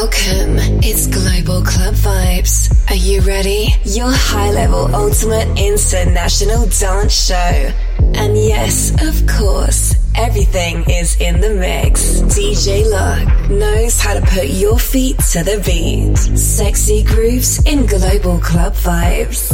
Welcome. It's Global Club Vibes. Are you ready? Your high level ultimate international dance show. And yes, of course, everything is in the mix. DJ Luck knows how to put your feet to the beat. Sexy grooves in Global Club Vibes.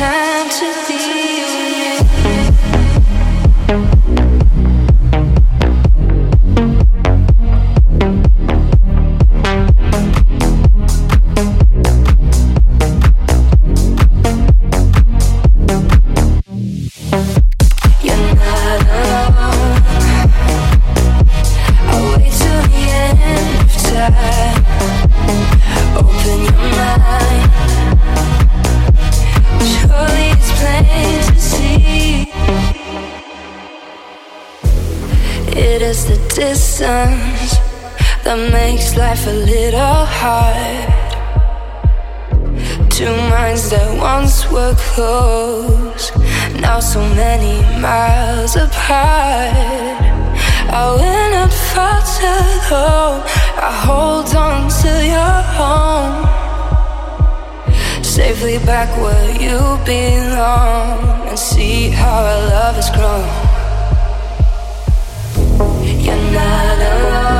time. Two minds that once were close, now so many miles apart. I went up far to go. I hold on to your home. Safely back where you belong and see how our love has grown. You're not alone.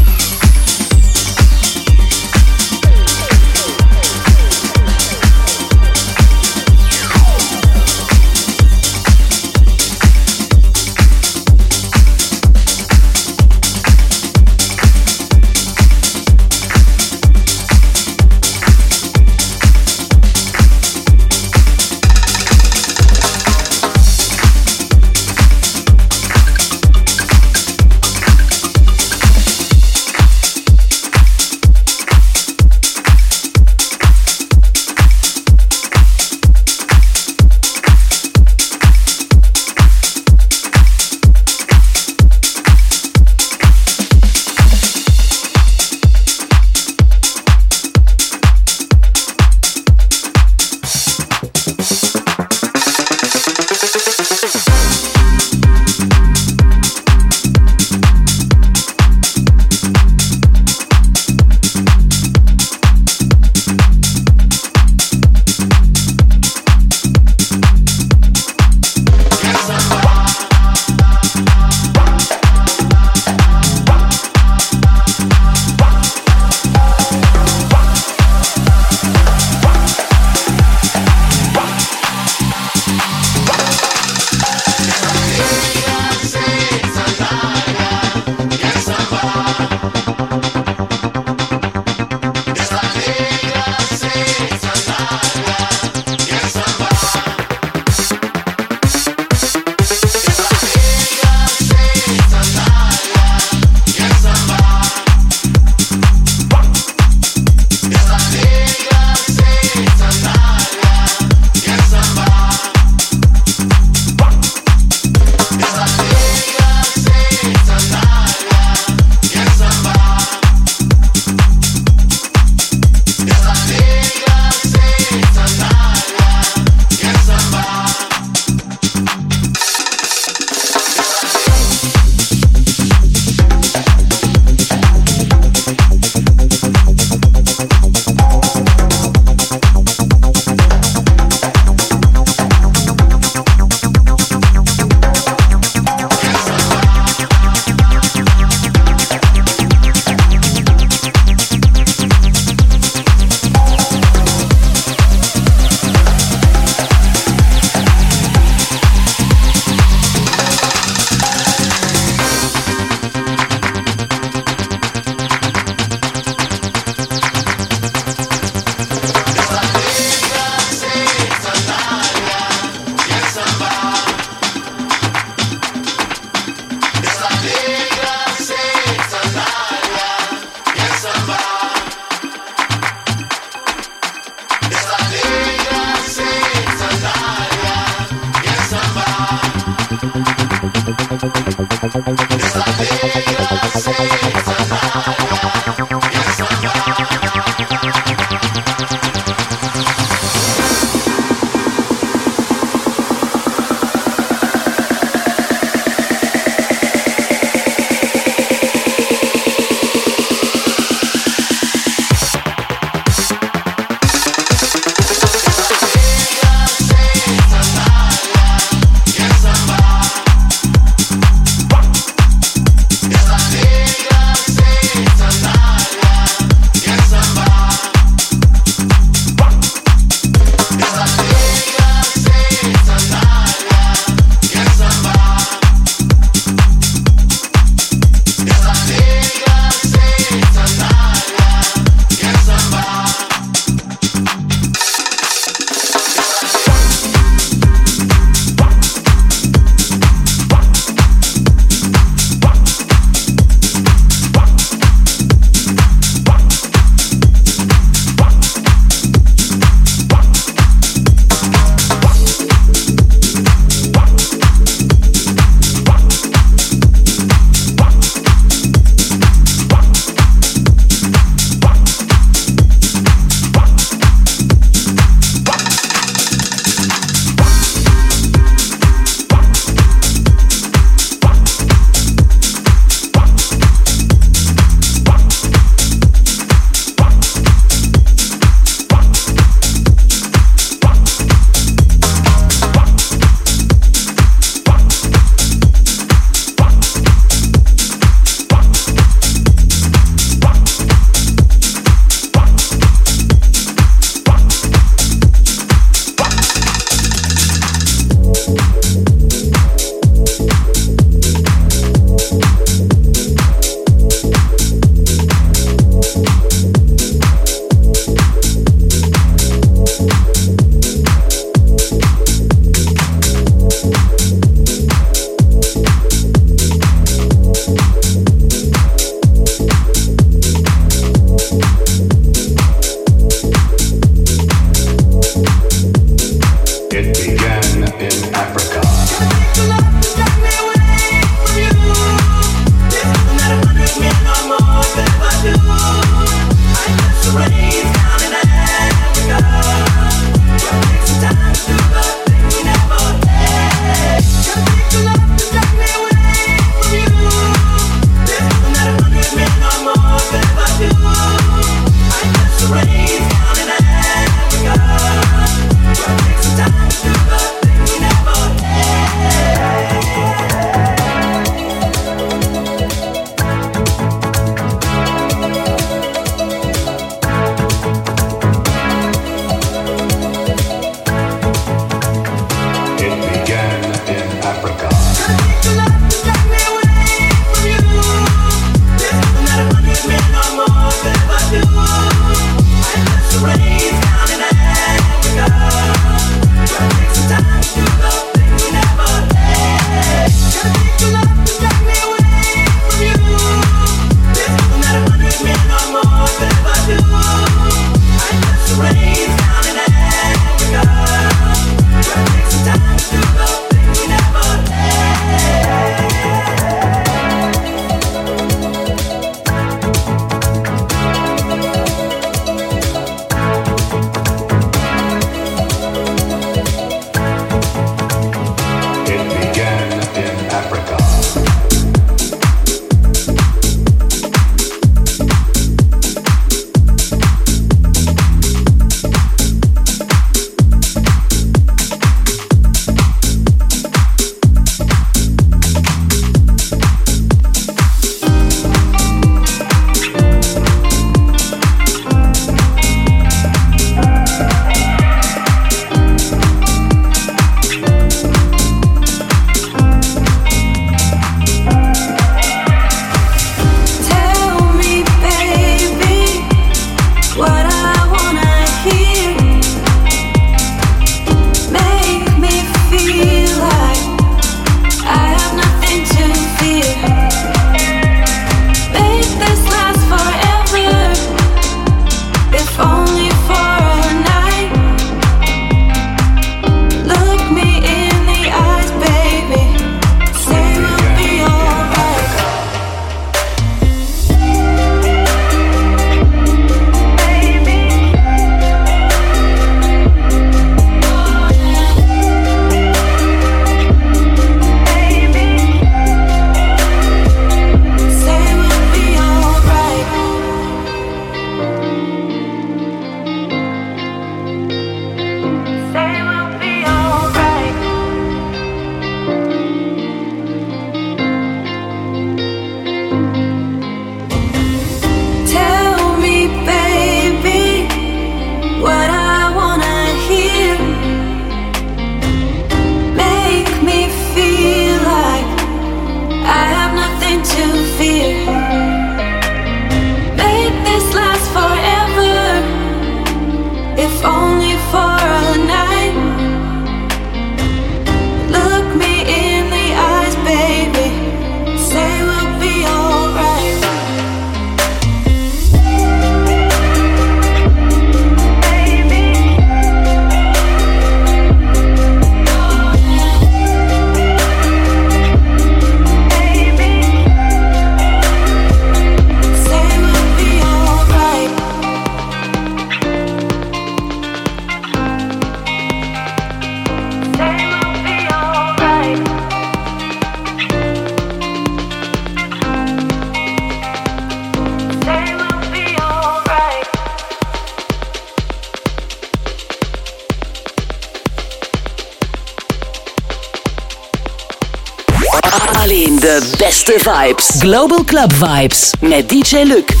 beste vibes. Global Club Vibes met DJ Luke.